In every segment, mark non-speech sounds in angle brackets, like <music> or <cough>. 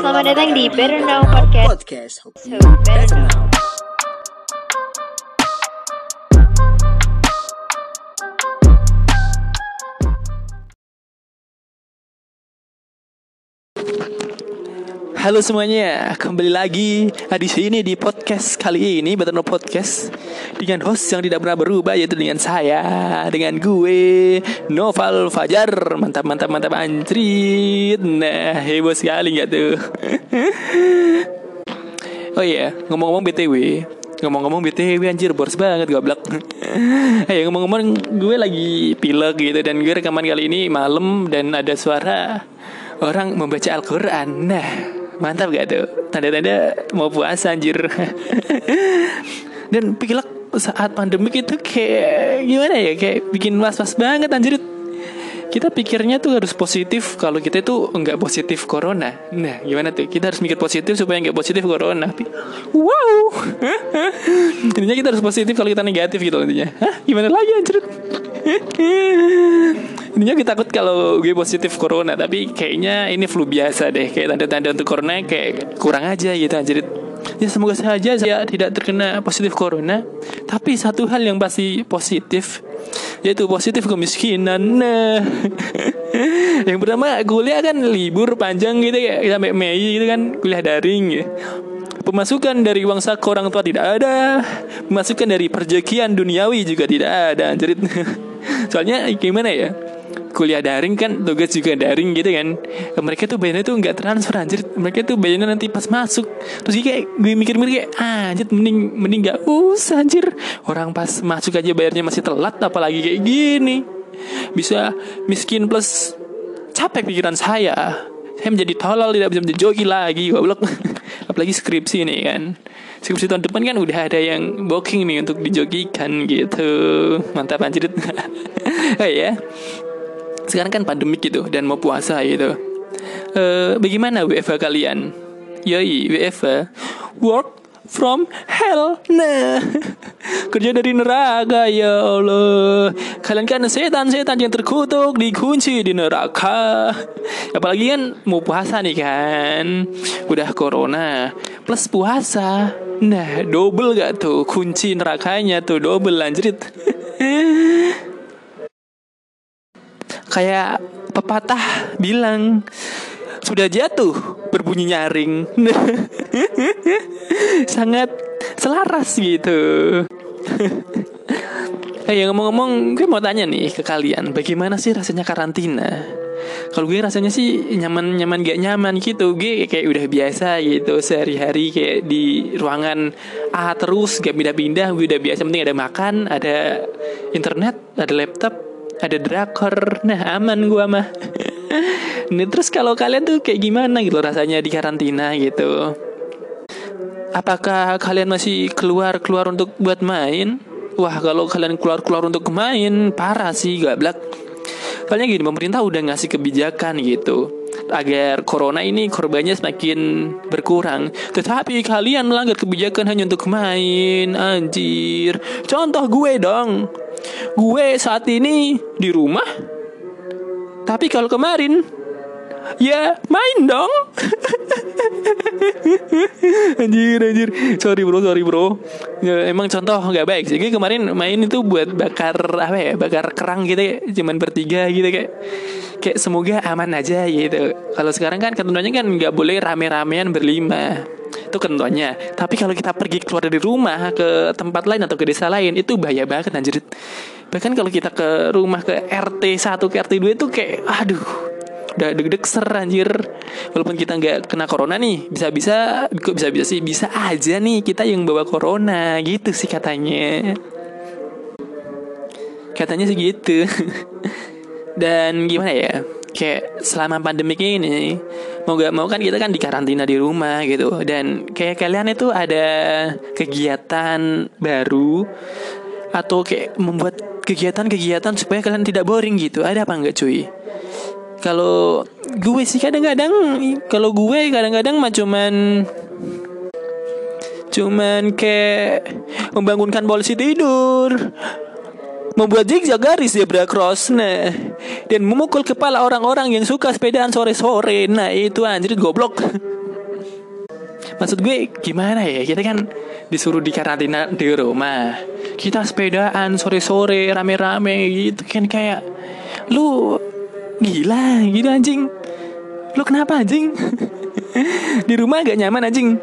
Selamat datang di Better Now Podcast. So, better now. Halo semuanya, kembali lagi nah, di sini di podcast kali ini Better Know Podcast dengan host yang tidak pernah berubah yaitu dengan saya, dengan gue Noval Fajar, mantap mantap mantap anjrit. Nah heboh sekali nggak tuh? <laughs> oh iya, ngomong-ngomong btw, ngomong-ngomong btw anjir boros banget goblok. <laughs> Eh ngomong-ngomong gue lagi pilek gitu dan gue rekaman kali ini malam dan ada suara orang membaca Al-Quran. Nah, mantap gak tuh? Tanda-tanda mau puasa anjir. Dan pilek saat pandemik itu kayak gimana ya? Kayak bikin was-was banget anjir. Kita pikirnya tuh harus positif kalau kita itu enggak positif corona. Nah, gimana tuh? Kita harus mikir positif supaya enggak positif corona. Wow. <laughs> intinya kita harus positif kalau kita negatif gitu intinya. Hah? Gimana lagi anjir? <laughs> Intinya gue takut kalau gue positif corona Tapi kayaknya ini flu biasa deh. Kayak tanda-tanda untuk corona kayak kurang aja gitu anjir. Ya semoga saja saya tidak terkena positif corona. Tapi satu hal yang pasti positif Yaitu positif kemiskinan. Nah <laughs> Yang pertama kuliah kan libur panjang gitu ya Sampai Mei gitu kan Kuliah daring ya. Pemasukan dari uang saku orang tua tidak ada. Pemasukan dari perjekian duniawi juga tidak ada Anjir. <laughs> Soalnya gimana ya kuliah daring kan tugas juga daring gitu kan. Mereka tuh bayarnya tuh nggak transfer anjir. Mereka tuh bayarnya nanti pas masuk. Terus kayak gue mikir-mikir kayak ah, anjir mending mending nggak usah anjir. Orang pas masuk aja bayarnya masih telat apalagi kayak gini. Bisa miskin plus capek pikiran saya. Saya menjadi tolol tidak bisa menjadi joki lagi goblok. <laughs> Apalagi skripsi nih kan. Skripsi tahun depan kan udah ada yang booking nih untuk dijogikan gitu. Mantap anjir. <laughs> Oh ya sekarang kan pandemik gitu dan mau puasa gitu. Eh, bagaimana WFH kalian? Yoi, WFH. Work from hell. Nah, <laughs> kerja dari neraka ya Allah. Kalian kan setan-setan yang terkutuk dikunci di neraka. Apalagi kan mau puasa nih kan. Udah corona plus puasa. Nah, double gak tuh kunci nerakanya tuh double lanjut. <laughs> kayak pepatah bilang sudah jatuh berbunyi nyaring. <laughs> Sangat selaras gitu. Eh <laughs> hey, ngomong-ngomong gue mau tanya nih ke kalian bagaimana sih rasanya karantina? Kalau gue rasanya sih nyaman nyaman gak nyaman gitu. Gue kayak udah biasa gitu sehari-hari kayak di ruangan A terus gak pindah-pindah. Gue udah biasa penting ada makan ada internet ada laptop ada drakor. Nah aman gua mah. <laughs> Nih terus kalau kalian tuh kayak gimana gitu rasanya di karantina gitu? Apakah kalian masih keluar-keluar untuk buat main? Wah kalau kalian keluar-keluar untuk main Parah sih gablak. Soalnya gini pemerintah udah ngasih kebijakan gitu. Agar corona ini korbannya semakin berkurang. Tetapi kalian melanggar kebijakan hanya untuk main Anjir. Contoh gue dong Gue saat ini di rumah. Tapi kalau kemarin Ya main dong. <laughs> Anjir anjir. Sorry bro sorry bro. Ya, Emang contoh gak baik Gue kemarin main itu buat bakar Apa ya Bakar kerang gitu ya. Cuman bertiga gitu kayak Kayak semoga aman aja gitu. Kalau sekarang kan ketentuannya kan Gak boleh rame-ramean berlima itu ketentuannya. Tapi kalau kita pergi keluar dari rumah ke tempat lain atau ke desa lain itu bahaya banget anjir. Bahkan kalau kita ke rumah ke RT 1 ke RT 2 itu kayak aduh udah deg-deg ser anjir. Walaupun kita nggak kena corona nih bisa-bisa kok bisa-bisa sih bisa aja nih kita yang bawa corona gitu sih katanya. Katanya sih gitu. <laughs> Dan gimana ya kayak selama pandemi ini mau gak mau kan kita kan di karantina di rumah gitu. Dan kayak kalian itu ada kegiatan baru atau kayak membuat kegiatan-kegiatan supaya kalian tidak boring gitu. Ada apa nggak cuy? Kalau gue sih kadang-kadang kalau gue kadang-kadang mah cuman cuman kayak membangunkan polisi tidur membuat zigzag garis zebra cross. Nah dan memukul kepala orang-orang yang suka sepedaan sore-sore. Nah itu anjir goblok. Maksud gue gimana ya? Kita kan disuruh di karantina di rumah. Kita sepedaan sore-sore rame-rame gitu kan kayak lu gila gitu anjing. Lu kenapa anjing? <laughs> Di rumah gak nyaman anjing.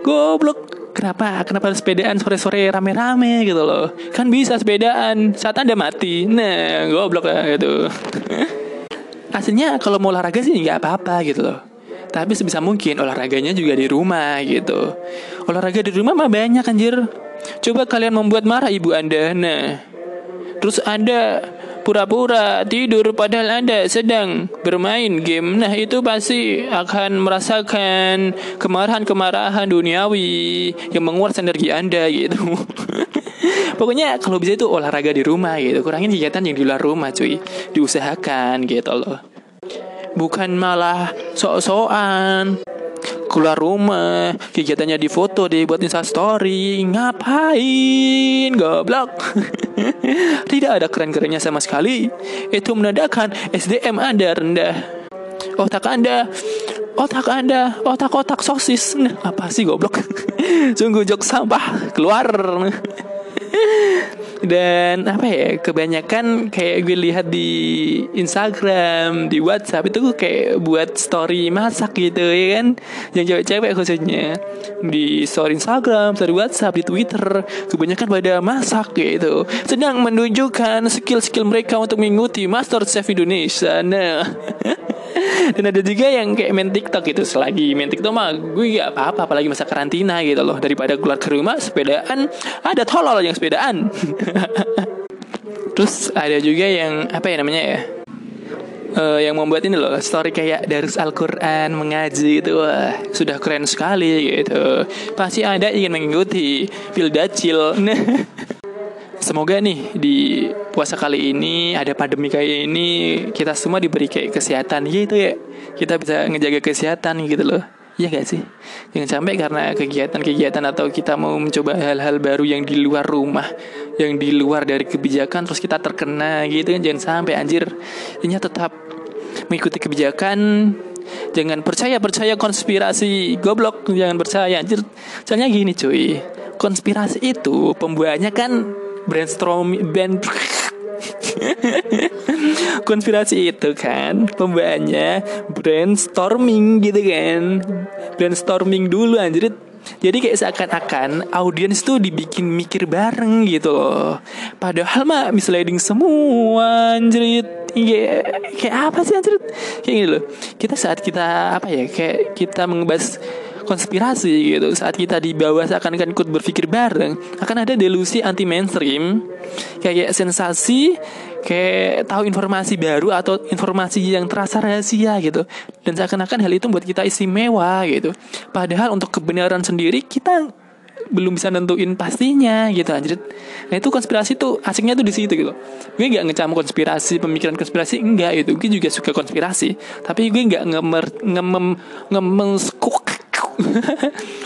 Goblok kenapa? Kenapa harus sepedaan sore-sore rame-rame gitu loh? Kan bisa sepedaan saat anda mati. Nah goblok lah gitu. <laughs> Aslinya kalau mau olahraga sih nggak apa-apa gitu loh. Tapi sebisa mungkin olahraganya juga di rumah gitu. Olahraga di rumah mah banyak anjir. Coba kalian membuat marah ibu anda. Nah terus anda pura-pura tidur padahal anda sedang bermain game. Nah itu pasti akan merasakan kemarahan-kemarahan duniawi yang menguras energi anda gitu. <laughs> Pokoknya kalau bisa itu olahraga di rumah gitu. Kurangin kegiatan yang di luar rumah cuy. Diusahakan gitu loh. Bukan malah sok-sokan keluar rumah kegiatannya di foto dibuat instastory ngapain? Goblok. <laughs> Tidak ada keren-kerennya sama sekali. Itu menandakan SDM anda rendah. Otak anda otak anda otak-otak sosis. Nah, apa sih goblok? <laughs> Sungguh jok sampah keluar <laughs> dan apa ya kebanyakan kayak gue lihat di Instagram di WhatsApp itu kayak buat story masak gitu ya kan? Yang cewek-cewek khususnya. Di story Instagram story WhatsApp di Twitter kebanyakan pada masak gitu. Sedang menunjukkan skill-skill mereka untuk mengikuti Master Chef Indonesia. Nah <laughs> dan ada juga yang kayak main TikTok gitu. Selagi main TikTok mah gue gak apa-apa. Apalagi masa karantina gitu loh. Daripada keluar ke rumah sepedaan ada tolol yang sepedaan <laughs> <laughs> terus ada juga yang apa ya namanya ya uh, yang membuat ini loh story kayak dari Al-Quran mengaji itu wah sudah keren sekali gitu pasti ada ingin mengikuti Pildacil nah <laughs> Semoga nih di puasa kali ini ada pandemi kayak ini kita semua diberi kayak kesehatan gitu ya. Kita bisa ngejaga kesehatan gitu loh. Iya gak sih? Jangan sampai karena kegiatan-kegiatan atau kita mau mencoba hal-hal baru yang di luar rumah, yang di luar dari kebijakan terus kita terkena gitu kan. Jangan sampai anjir. Ini tetap mengikuti kebijakan Jangan percaya-percaya konspirasi Goblok Jangan percaya anjir Soalnya gini cuy Konspirasi itu pembuahnya kan brainstorming <laughs> <laughs> konspirasi itu kan pembawaannya brainstorming gitu kan brainstorming dulu anjir jadi kayak seakan-akan audiens tuh dibikin mikir bareng gitu loh padahal mah misleading semua anjir Iya, kayak apa sih anjir? Kayak gini loh. Kita saat kita apa ya? Kayak kita mengebahas konspirasi gitu saat kita di bawah seakan-akan ikut berpikir bareng akan ada delusi anti mainstream kayak sensasi kayak tahu informasi baru atau informasi yang terasa rahasia gitu dan seakan-akan hal itu membuat kita istimewa gitu padahal untuk kebenaran sendiri kita belum bisa nentuin pastinya gitu anjir. Nah itu konspirasi tuh asiknya tuh di situ gitu. Gue gak ngecam konspirasi, pemikiran konspirasi enggak itu. Gue juga suka konspirasi, tapi gue gak ngemer ngemem ngemengskuk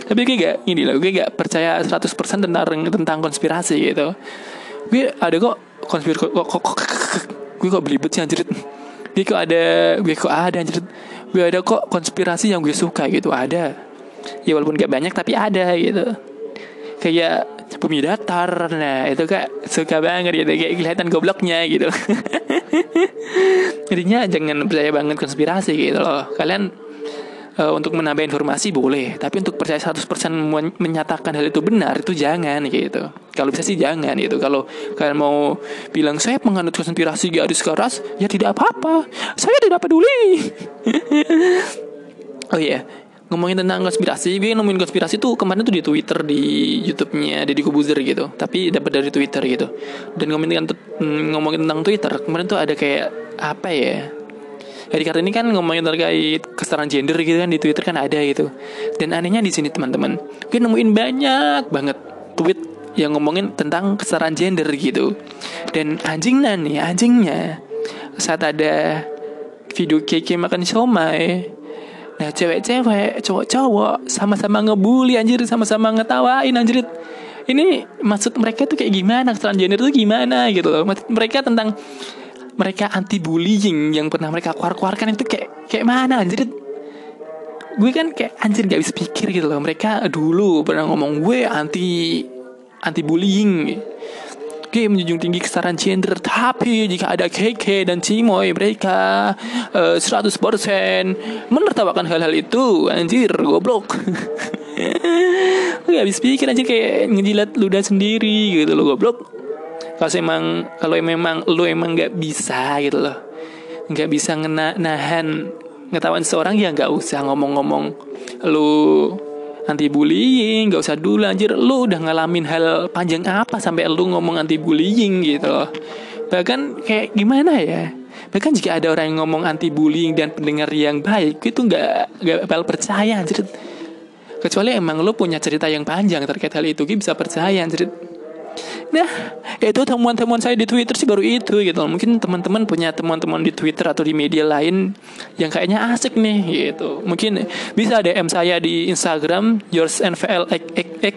tapi gue gak ini loh gue gak percaya 100% tentang tentang konspirasi gitu. Gue ada kok konspirasi kok, kok, kok, gue kok belibet sih anjir gue kok ada gue kok ada anjir gue ada kok konspirasi yang gue suka gitu ada. Ya walaupun gak banyak tapi ada gitu. Kayak bumi datar nah itu kak suka banget gitu kayak kelihatan gobloknya gitu. <laughs> Jadinya jangan percaya banget konspirasi gitu loh. Kalian uh, untuk menambah informasi boleh, tapi untuk percaya 100% menyatakan hal itu benar itu jangan gitu. Kalau bisa sih jangan gitu. Kalau kalian mau bilang saya penganut konspirasi garis keras, ya tidak apa-apa. Saya tidak peduli. <laughs> oh iya, yeah. ngomongin tentang konspirasi, gue nemuin konspirasi tuh kemarin tuh di Twitter, di YouTube-nya Deddy Kobuzer gitu. Tapi dapat dari Twitter gitu. Dan ngomongin ngomongin tentang Twitter, kemarin tuh ada kayak apa ya? Hari Kartini kan ngomongin terkait kesetaraan gender gitu kan di Twitter kan ada gitu. Dan anehnya di sini teman-teman, gue nemuin banyak banget tweet yang ngomongin tentang kesetaraan gender gitu. Dan anjingnya nih, anjingnya saat ada video keke makan somai Nah cewek-cewek, cowok-cowok sama-sama ngebully anjir, sama-sama ngetawain anjir. Ini maksud mereka tuh kayak gimana kesetaraan gender tuh gimana gitu loh. Maksud mereka tentang mereka anti bullying yang pernah mereka keluar-keluarkan itu kayak kayak mana anjir? Gue kan kayak anjir gak bisa pikir gitu loh. Mereka dulu pernah ngomong gue anti anti bullying Oke menjunjung tinggi kesetaraan gender. Tapi jika ada KK dan Cimoy Mereka uh, 100% Menertawakan hal-hal itu. Anjir goblok. <laughs> Gak habis pikir anjir kayak ngejilat ludah sendiri gitu loh goblok Kalau emang Kalau memang lu emang gak bisa gitu loh. Gak bisa ngena, nahan Ngetawain seorang ya gak usah ngomong-ngomong. Lu anti bullying gak usah dulu anjir. Lu udah ngalamin hal panjang apa sampai lu ngomong anti bullying gitu loh. Bahkan kayak gimana ya? Bahkan jika ada orang yang ngomong anti bullying dan pendengar yang baik itu nggak nggak bakal percaya anjir. Kecuali emang lu punya cerita yang panjang terkait hal itu kita bisa percaya anjir Nah, itu temuan-temuan saya di Twitter sih baru itu gitu. Mungkin teman-teman punya teman-teman di Twitter atau di media lain yang kayaknya asik nih gitu. Mungkin bisa DM saya di Instagram yours nvl ek ek ek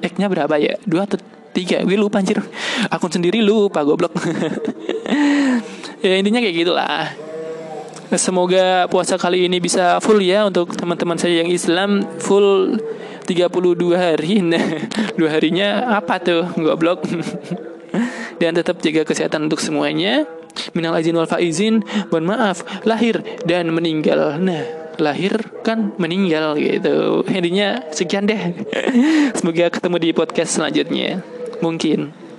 eknya berapa ya? Dua atau tiga? Gue lupa anjir. Akun sendiri lupa goblok. <laughs> ya intinya kayak gitulah. Semoga puasa kali ini bisa full ya untuk teman-teman saya yang Islam. Full 32 hari. <laughs> Nah, dua harinya apa tuh? Goblok <laughs> dan tetap jaga kesehatan untuk semuanya. Minal izin wal faizin. Mohon maaf lahir dan meninggal. Nah lahir kan meninggal gitu. Intinya sekian deh. <laughs> Semoga ketemu di podcast selanjutnya. Mungkin